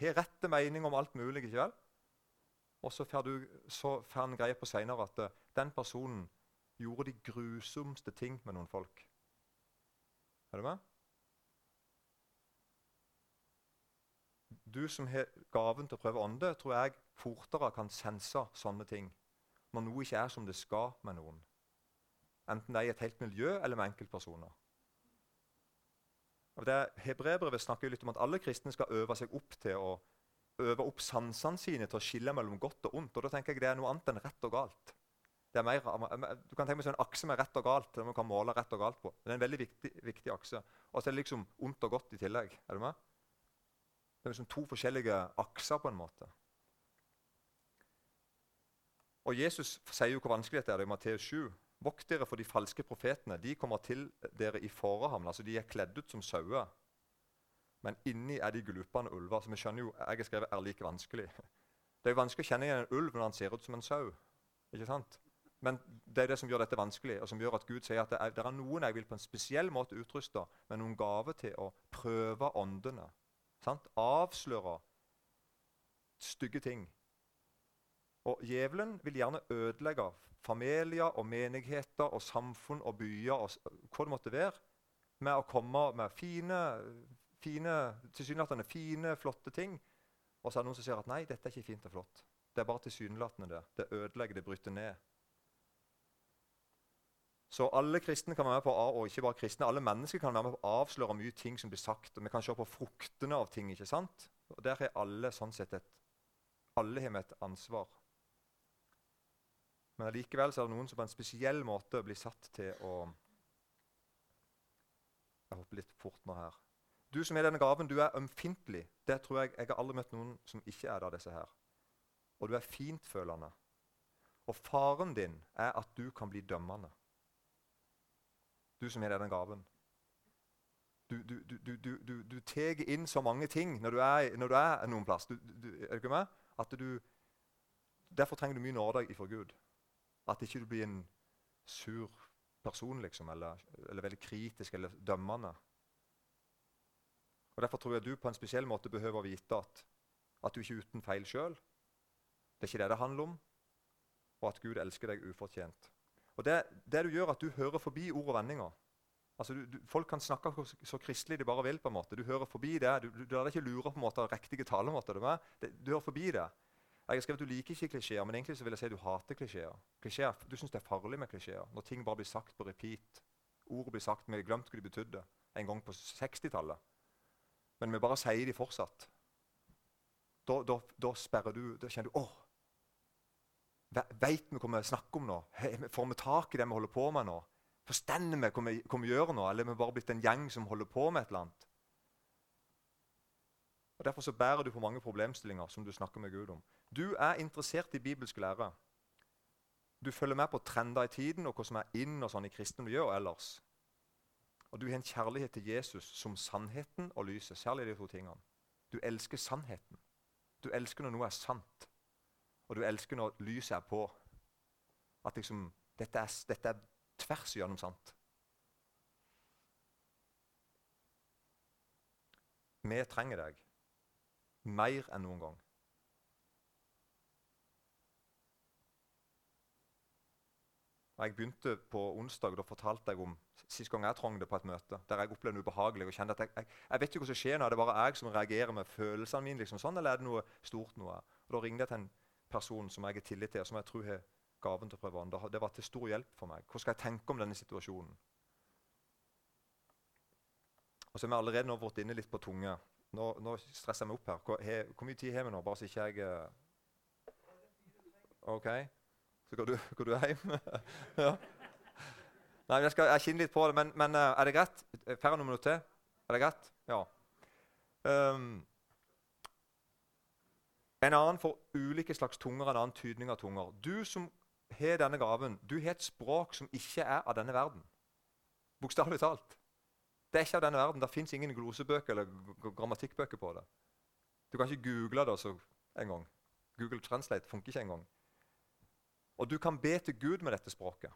har rette mening om alt mulig. ikke vel? Og så får, du, så han greie på seinere at uh, den personen gjorde de grusomste ting med noen folk. Er du med? Du som har gaven til å prøve ånde, tror jeg fortere kan sense sånne ting når noe ikke er som det skal med noen. Enten det er i et helt miljø eller med enkeltpersoner. Hebreerbrevet snakker jo litt om at alle kristne skal øve seg opp til å øve opp sansene sine til å skille mellom godt og ondt. Og da tenker jeg Det er noe annet enn rett og galt. Mer, du kan tenke meg sånn En akse med rett og galt der man kan måle rett og galt på. Det er en veldig viktig, viktig akse. Og så er det liksom ondt og godt i tillegg. Er du med? Det er liksom to forskjellige akser på en måte. Og Jesus sier jo hvor vanskelig dette er i Matteus 7. Vokt dere for de falske profetene. De kommer til dere i fårehamn. Altså de er kledd ut som sauer. Men inni er de glupende ulver. Så vi skjønner jo, jeg har skrevet er like vanskelig. Det er jo vanskelig å kjenne igjen en ulv når han ser ut som en sau. Ikke sant? Men det er det som gjør dette vanskelig, og som gjør at Gud sier at det er, det er noen jeg vil på en spesiell måte utruste med noen gave til å prøve åndene. Sant? Avsløre stygge ting. Og Djevelen vil gjerne ødelegge familier og menigheter og samfunn og byer og hva det måtte være, med å komme med fine, fine tilsynelatende fine, flotte ting. Og så er det noen som sier at nei, dette er ikke fint og flott. Det er bare tilsynelatende. Det Det ødelegger, det bryter ned. Så alle kristne kan være med på og ikke bare kristne, alle mennesker kan være med på å avsløre mye ting som blir sagt. og Vi kan se på fruktene av ting. ikke sant? Og Der har alle sånn sett et, alle har et ansvar. Men allikevel er det noen som på en spesiell måte blir satt til å Jeg hopper litt fort nå her. Du som er denne gaven, du er ømfintlig. Det tror Jeg jeg har aldri møtt noen som ikke er det av disse her. Og du er fintfølende. Og faren din er at du kan bli dømmende. Du som er denne gaven. Du, du, du, du, du tar inn så mange ting når du er, når du er noen plass. er du ikke med? At du, derfor trenger du mye nåde ifra Gud. At ikke du blir en sur person liksom, eller, eller, veldig kritisk eller dømmende. Og Derfor tror jeg du på en spesiell måte behøver å vite at, at du ikke er uten feil sjøl. Det er ikke det det handler om. Og at Gud elsker deg ufortjent. Og det, det du gjør, at du hører forbi ord og vendinger. Altså, du, du, folk kan snakke så, kristelig de bare vil. på en måte. Du hører forbi det. Du, du, du lar deg ikke lure på en måte av riktige talemåter. Du, du hører forbi det. Jeg har skrevet at Du liker ikke klisjeer, men egentlig så vil jeg si at du hater klisjeer. Klisjeer, Du syns det er farlig med klisjeer. Når ting bare blir sagt på repeat ordet blir sagt. Vi har glemt hva de betydde en gang på 60-tallet. Men vi bare sier de fortsatt. Da, da, da sperrer du Da kjenner du åh, Veit vi hva vi snakker om nå? Får vi tak i det vi holder på med nå? Forstår vi hva vi, hva vi gjør nå? Eller er vi bare blitt en gjeng som holder på med et eller annet? Og Derfor så bærer du på mange problemstillinger som du snakker med Gud om. Du er interessert i bibelsk lære. Du følger med på trender i tiden og hva som er inn og sånn i kristne du og ellers. Og du har en kjærlighet til Jesus som sannheten og lyset. Særlig de to tingene. Du elsker sannheten. Du elsker når noe er sant, og du elsker når lyset er på. At liksom, dette er, dette er tvers igjennom sant. Vi trenger deg mer enn noen gang. Jeg begynte på onsdag, da fortalte jeg om sist gang jeg trong det på et møte. Der jeg opplevde noe ubehagelig. og kjente at jeg, jeg, jeg, vet ikke hva som skjer nå. Er det bare jeg som reagerer med følelsene mine? liksom sånn, Eller er det noe stort noe? Og Da ringte jeg til en person som jeg har tillit til, og som jeg tror har gaven til å prøve andre. Det var til stor hjelp for meg. Hva skal jeg tenke om denne situasjonen? Og så har vi allerede nå vært inne litt på tunge. Nå, nå stresser jeg meg opp her. Hvor, he, hvor mye tid har vi nå? Bare så ikke jeg uh... OK? Så går du, går du hjem? ja. Nei, jeg skal jeg litt på det, men, men uh, er det greit? Færre noen minutter til? Er det greit? Ja. Um, en annen får ulike slags tunger, en annen tydning av tunger. Du som har denne gaven, du har et språk som ikke er av denne verden. Bokstavelig talt. Det er ikke av denne verden. Det fins ingen glosebøker eller grammatikkbøker på det. Du kan ikke google det engang. Google Translate funker ikke engang. Og du kan be til Gud med dette språket.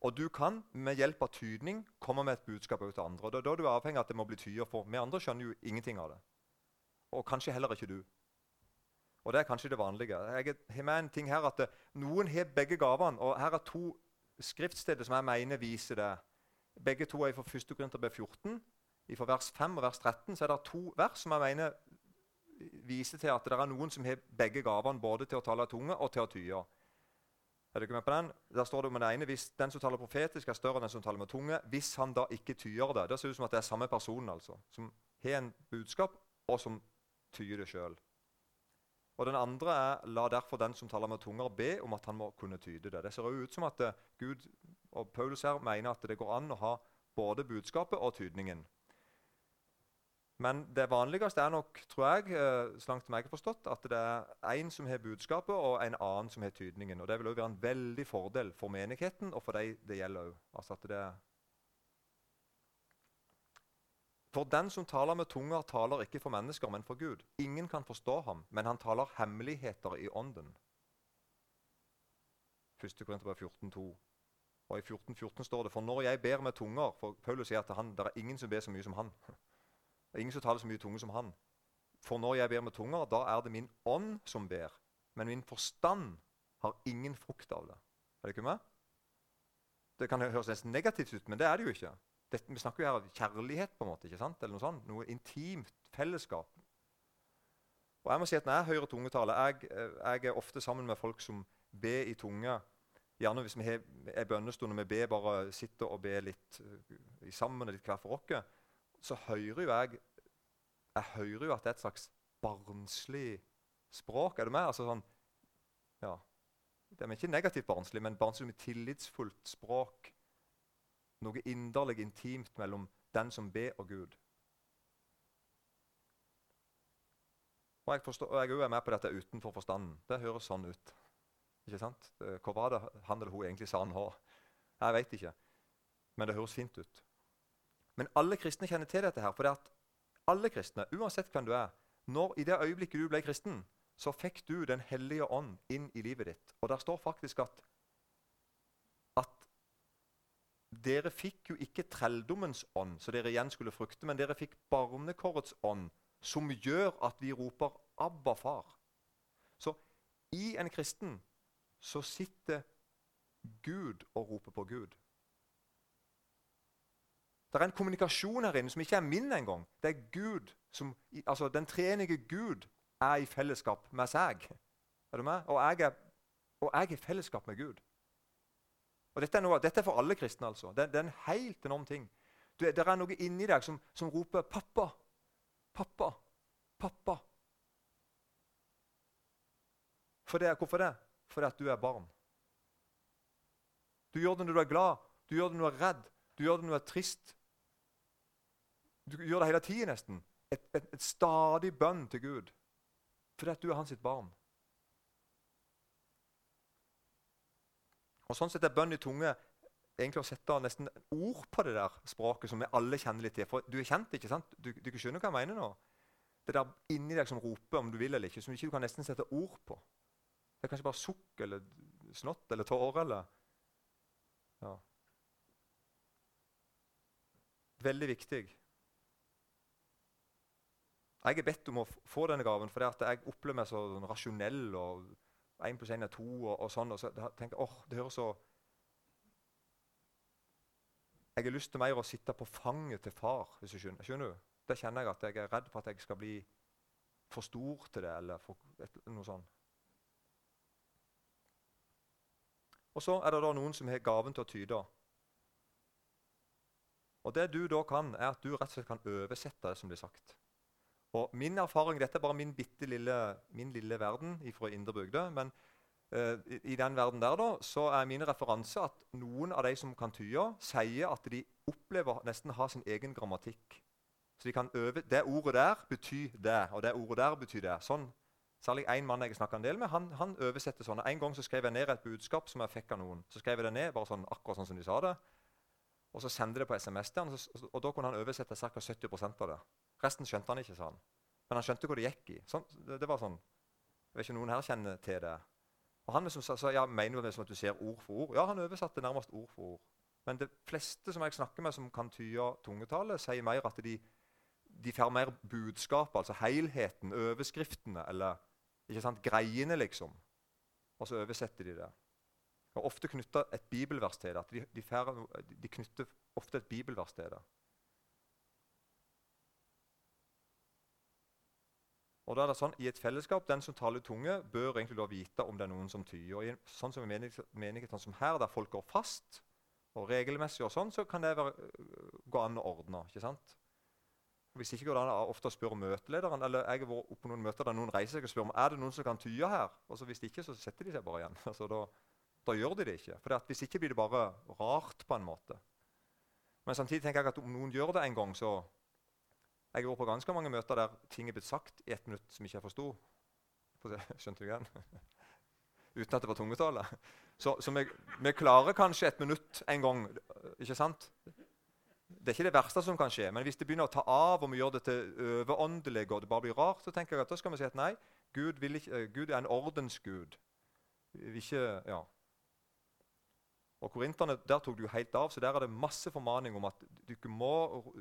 Og du kan med hjelp av tydning komme med et budskap ut til andre. Og da, du er avhengig av at det må bli tyder, for vi andre skjønner jo ingenting av det. Og kanskje heller ikke du. Og det er kanskje det vanlige. Jeg har med en ting her at det, Noen har begge gavene. og Her er to skriftsteder som jeg mener viser det. Begge to er fra 1. Korinterbrev 14. Fra vers 5 og vers 13 så er det to vers som jeg mener viser til at det er noen som har begge gavene, både til å tale tunge og til å tyde. Er ikke med på den? Der står det om den ene, hvis Den som taler profetisk, er større enn den som taler med tunge. Hvis han da ikke tyder det. Det ser ut som at det er samme person altså, som har en budskap, og som tyder det sjøl. Og den andre er la derfor den som taler med tunger, be om at han må kunne tyde det. Det ser jo ut som at Gud og Paulus her mener at det går an å ha både budskapet og tydningen. Men det vanligste er nok, tror jeg, eh, så langt jeg har forstått, at det er én som har budskapet, og en annen som har tydningen. Og Det vil også være en veldig fordel for menigheten og for de det gjelder òg. Altså for den som taler med tunger, taler ikke for mennesker, men for Gud. Ingen kan forstå ham, men han taler hemmeligheter i ånden. 1. Korinterbrev 14,2. Og I 14, 14 står det for når jeg ber med tunger For Paulus sier at han, det er ingen som ber så mye som han. Det er ingen som taler så mye tunge som han. For når jeg ber med tunger, da er det min ånd som ber. Men min forstand har ingen frukt av det. Er det ikke med? Det kan høres nesten negativt ut, men det er det jo ikke. Dette, vi snakker jo her om kjærlighet, på en måte, ikke sant? eller noe sånt. Noe intimt fellesskap. Og jeg må si at Når jeg hører tungetale jeg, jeg er ofte sammen med folk som ber i tunge Gjerne hvis vi en bønnestund og vi ber bare sitter og ber litt uh, sammen litt hver for oss, så hører jo jeg jeg hører jo at det er et slags barnslig språk. Er du med? Altså sånn, ja, Det er ikke negativt barnslig, men barnslig med tillitsfullt språk. Noe inderlig intimt mellom den som ber, og Gud. Og jeg, forstår, og jeg er med på dette utenfor forstanden. Det høres sånn ut. Ikke sant? Hva var det han eller hun egentlig sa nå? Jeg vet ikke. Men det høres fint ut. Men alle kristne kjenner til dette. her, for det at alle kristne, uansett hvem du er, når I det øyeblikket du ble kristen, så fikk du Den hellige ånd inn i livet ditt. Og der står faktisk at dere fikk jo ikke trelldommens ånd, så dere igjen skulle frukte, men dere fikk barnekårets ånd, som gjør at vi roper 'Abba, far'. Så i en kristen så sitter Gud og roper på Gud. Det er en kommunikasjon her inne som ikke er min engang. Det er Gud som, altså Den treenige Gud er i fellesskap med seg. Er du med? Og jeg er, og jeg er i fellesskap med Gud. Og Dette er, noe, dette er for alle kristne. altså. Det, det er en helt enorm ting. Det er noe inni deg som, som roper 'pappa', 'pappa', 'pappa'. For det, hvorfor det? Fordi at du er barn. Du gjør det når du er glad, du gjør det når du er redd, du gjør det når du er trist. Du gjør det hele tiden nesten. Et, et, et stadig bønn til Gud fordi at du er hans sitt barn. Og Sånn sett er bønn i tunge egentlig å sette nesten ord på det der språket som vi alle kjenner litt til. For du er kjent, ikke sant? Du, du skjønner hva jeg mener nå? Det der inni deg som roper om du vil eller ikke, som du ikke kan nesten sette ord på. Det er kanskje bare sukk eller snott eller tårer eller ja. Veldig viktig. Jeg er bedt om å få denne gaven fordi jeg opplever meg så rasjonell. og 1 pluss 1 er 2 og, og sånn. Og så tenker jeg, åh, det høres så Jeg har lyst til mer å sitte på fanget til far. hvis du skjønner. skjønner du? Da kjenner jeg at jeg er redd for at jeg skal bli for stor til det. eller for, et, noe sånt. Og så er det da noen som har gaven til å tyde. Og Det du da kan, er at du rett og slett kan oversette det som blir sagt. Og Min erfaring Dette er bare min bitte lille, min lille verden fra indre bygde. Men uh, i, i, den verden der da, så er min referanse at noen av de som kan tyde, sier at de opplever nesten å ha sin egen grammatikk. Så de kan øve, Det ordet der betyr det, og det ordet der betyr det. Sånn, Særlig én mann jeg snakka en del med, han, han oversetter sånn. En gang så skrev jeg ned et budskap som jeg fikk av noen. Så skrev jeg det ned, bare sånn, akkurat sånn som de sa det. Og så sendte jeg det på SMS til han, og, og da kunne han oversette ca. 70% av det. Resten skjønte han ikke, sa han. Men han skjønte hvor det gikk i. Sånn, det, det, var sånn. Jeg vet ikke om noen her kjenner til det. Og han liksom sa, ja, Mener du det som at du ser ord for ord? Ja, han oversatte nærmest ord for ord. Men de fleste som jeg snakker med som kan tyde tungetale, sier mer at de, de får mer budskap, altså helheten, overskriftene, eller ikke sant, greiene, liksom. Og så oversetter de det. Og ofte knytter et bibelvers til det. at de, de, fær, de knytter ofte et bibelvers til det. Og da er det sånn, I et fellesskap, Den som taler tunge, bør egentlig da vite om det er noen som tyer. Og i, sånn som i sånn som her, der folk går fast og regelmessig, og sånn, så kan det være, øh, gå an å ordne. ikke sant? Hvis ikke går det an ofte å spørre møtelederen. eller jeg har vært på noen møter der noen reiser seg og spør om er det noen som kan tye her. Og så Hvis ikke, så setter de seg bare igjen. Altså, da, da, gjør de det ikke. For Hvis ikke blir det bare rart på en måte. Men samtidig tenker jeg at om noen gjør det en gang, så jeg har vært på ganske mange møter der ting er blitt sagt i ett minutt som ikke jeg forsto. Skjønte du igjen? Uten at det var tungetale. Så, så vi, vi, klarer kanskje et minutt en gang. ikke sant? Det er ikke det verste som kan skje, men hvis det begynner å ta av, og vi gjør det til overåndelig, og det bare blir rart, så tenker jeg at da skal vi si at nei, Gud, ikke, Gud er en ordensgud. Ikke, ja, og Korinterne der tok du helt av, så der er det masse formaning om at dere må,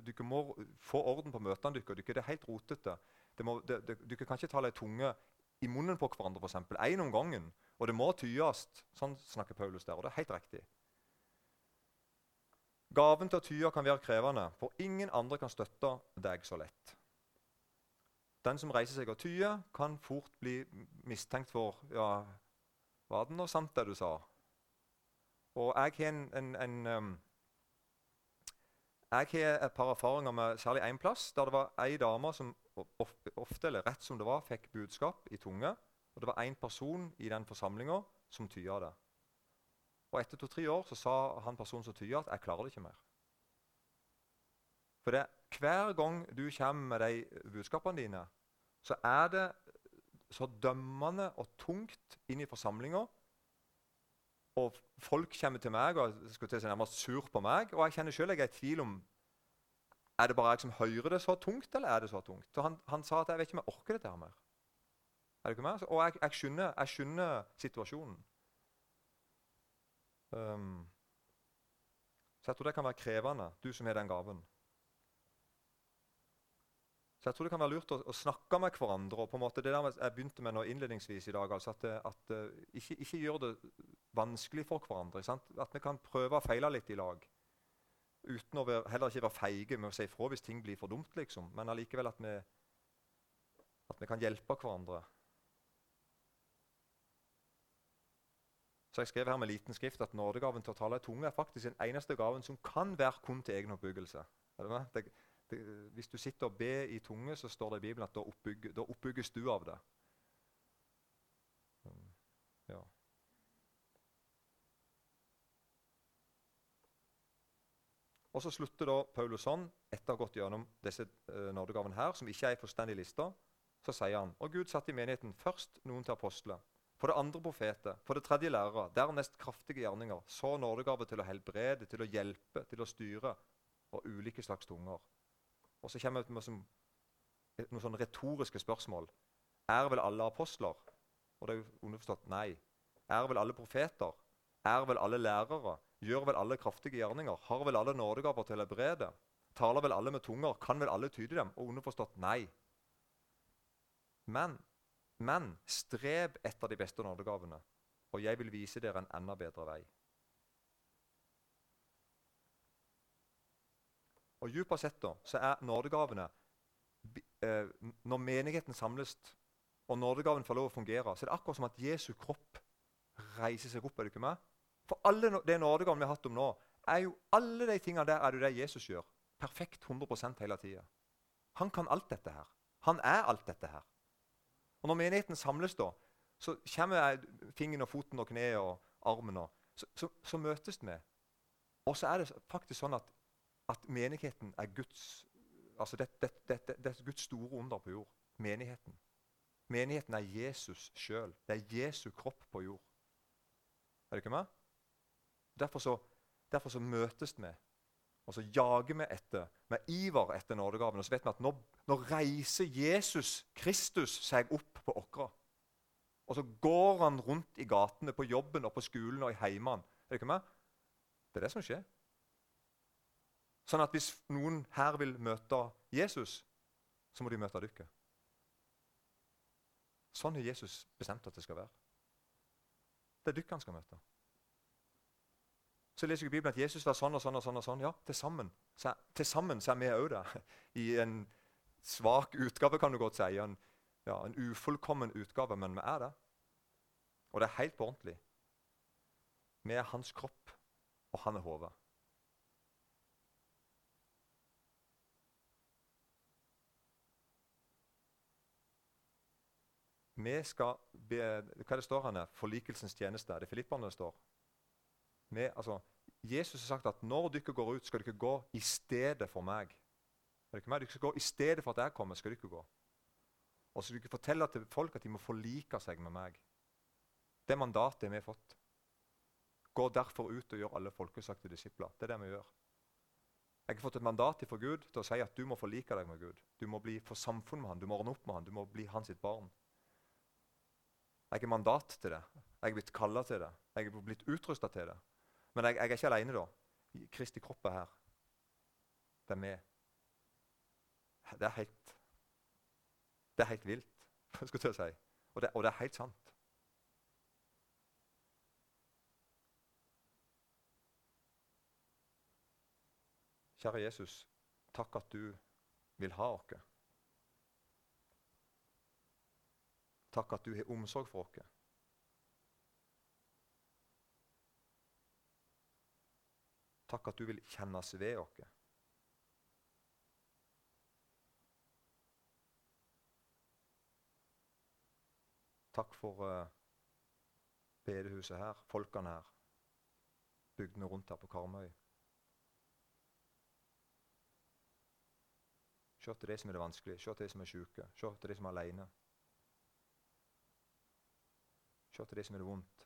dere må få orden på møtene deres. Dere er helt rotete. Dere kan ikke tale tunge i munnen på hverandre, f.eks. Én om gangen. Og det må tyes. Sånn snakker Paulus der, og det er helt riktig. Gaven til å tye kan være krevende, for ingen andre kan støtte deg så lett. Den som reiser seg og tyer, kan fort bli mistenkt for ja, Var det nå sant, det du sa? Og jeg har en, en, en um, jeg har et par erfaringer med særlig én plass der det var ei dame som ofte, eller rett som det var, fikk budskap i tunge. Og det var én person i den forsamlinga som tya det. Og etter to-tre år så sa han personen som tya, at 'jeg klarer det ikke mer'. For det, hver gang du kommer med de budskapene dine, så er det så dømmende og tungt inn i forsamlinga og folk kommer til meg og skulle til seg nærmest sur på meg. Og jeg kjenner selv jeg er i tvil om er det bare jeg som hører det så tungt, eller er det så tungt. Så han, han sa at jeg vet ikke om jeg orker dette her mer. Er det ikke mer? Og jeg, jeg, skjønner, jeg skjønner, situasjonen. Um, så jeg tror det kan være krevende, du som har den gaven. Så jeg tror det kan være lurt å, å snakke med hverandre. og på en måte Det der jeg begynte med nå innledningsvis i dag, altså at, at uh, ikke, ikke, gjør det vanskelig for hverandre. Sant? At vi kan prøve å feile litt i lag. Uten å være, heller ikke være feige med å si ifra hvis ting blir for dumt. liksom. Men allikevel at vi, at vi kan hjelpe hverandre. Så jeg skrev her med liten skrift at nådegaven til å tale i tunge er faktisk den eneste gaven som kan være kun til egen oppbyggelse. Det, det, hvis du sitter og ber i tunge, så står det i Bibelen at da, oppbygg, da oppbygges du av det. Ja. Og Så slutter da Paulus sånn, etter å ha gått gjennom disse uh, nådegavene her, som ikke er fullstendig lista, så sier han og Gud satte i menigheten først noen til apostler, for det andre profeter, for det tredje lærere, dernest kraftige gjerninger, så nådegave til å helbrede, til å hjelpe, til å styre, og ulike slags tunger. Og så kommer vi med noen sånne retoriske spørsmål. Er vel alle apostler? Og det er jo underforstått nei. Er vel alle profeter? Er vel alle lærere? Gjør vel alle kraftige gjerninger? Har vel alle nådegaver til å helbrede? Taler vel alle med tunger? Kan vel alle tyde dem? Og underforstått nei. Men, men streb etter de beste nådegavene, og jeg vil vise dere en enda bedre vei. Og Dypere sett da, så er nådegavene eh, Når menigheten samles og nådegaven får lov å fungere, så er det akkurat som at Jesu kropp reiser seg opp. er det ikke med? For alle det nådegaven vi har hatt om nå, er jo alle de tingene der er det det Jesus gjør. Perfekt 100% hele tida. Han kan alt dette her. Han er alt dette her. Og Når menigheten samles, da, så kommer fingeren og foten og kneet og armen. Og, så, så, så møtes vi. Og så er det faktisk sånn at, at menigheten er Guds altså det, det, det, det, er Guds store under på jord. Menigheten. Menigheten er Jesus sjøl. Det er Jesu kropp på jord. Er det ikke med? Derfor så, derfor så møtes vi, og så jager vi etter, med iver etter nådegaven. Og så vet vi at nå, nå reiser Jesus Kristus seg opp på åkra. Og så går han rundt i gatene, på jobben og på skolen og i heimene. Er det ikke med? Det er det som skjer. Sånn at hvis noen her vil møte Jesus, så må de møte dere. Sånn har Jesus bestemt at det skal være. Det er dere han skal møte. Så leser jeg i Bibelen at Jesus var sånn og sånn og sånn. og sånn. Ja, Til sammen så, er vi òg det. I en svak utgave, kan du godt si. En, ja, en ufullkommen utgave, men vi er det. Og det er helt på ordentlig. Vi er hans kropp, og han er hodet. Vi skal be, Hva det står her? Forlikelsens tjeneste. Det er Filipperne det står Vi, altså, Jesus har sagt at når dere går ut, skal dere gå i stedet for meg. Er det Dere skal gå I stedet for at jeg kommer, skal dere gå. Og så skal dere fortelle til folk at de må forlike seg med meg. Det mandatet vi har fått. Gå derfor ut og gjør alle folkesagte disipler. Det er det vi gjør. Jeg har fått et mandat fra Gud til å si at du må forlike deg med Gud. Du må bli for samfunn med han, du må ordne opp med han, du må bli hans sitt barn. Jeg har mandat til det. Jeg er blitt kalla til det. Jeg er blitt utrusta til det. Men jeg, jeg er ikke alene, da. Kristi kropp er her. Det er med. Det er helt Det er helt vilt, skulle jeg si. Og det, og det er helt sant. Kjære Jesus, takk at du vil ha oss. Takk at du har omsorg for oss. Takk at du vil kjennes ved oss. Takk for uh, bedehuset her, folkene her, bygdene rundt her på Karmøy. Se til de som er det vanskelig, se til de som er syke, se til de som er alene. Se til de som er det vondt.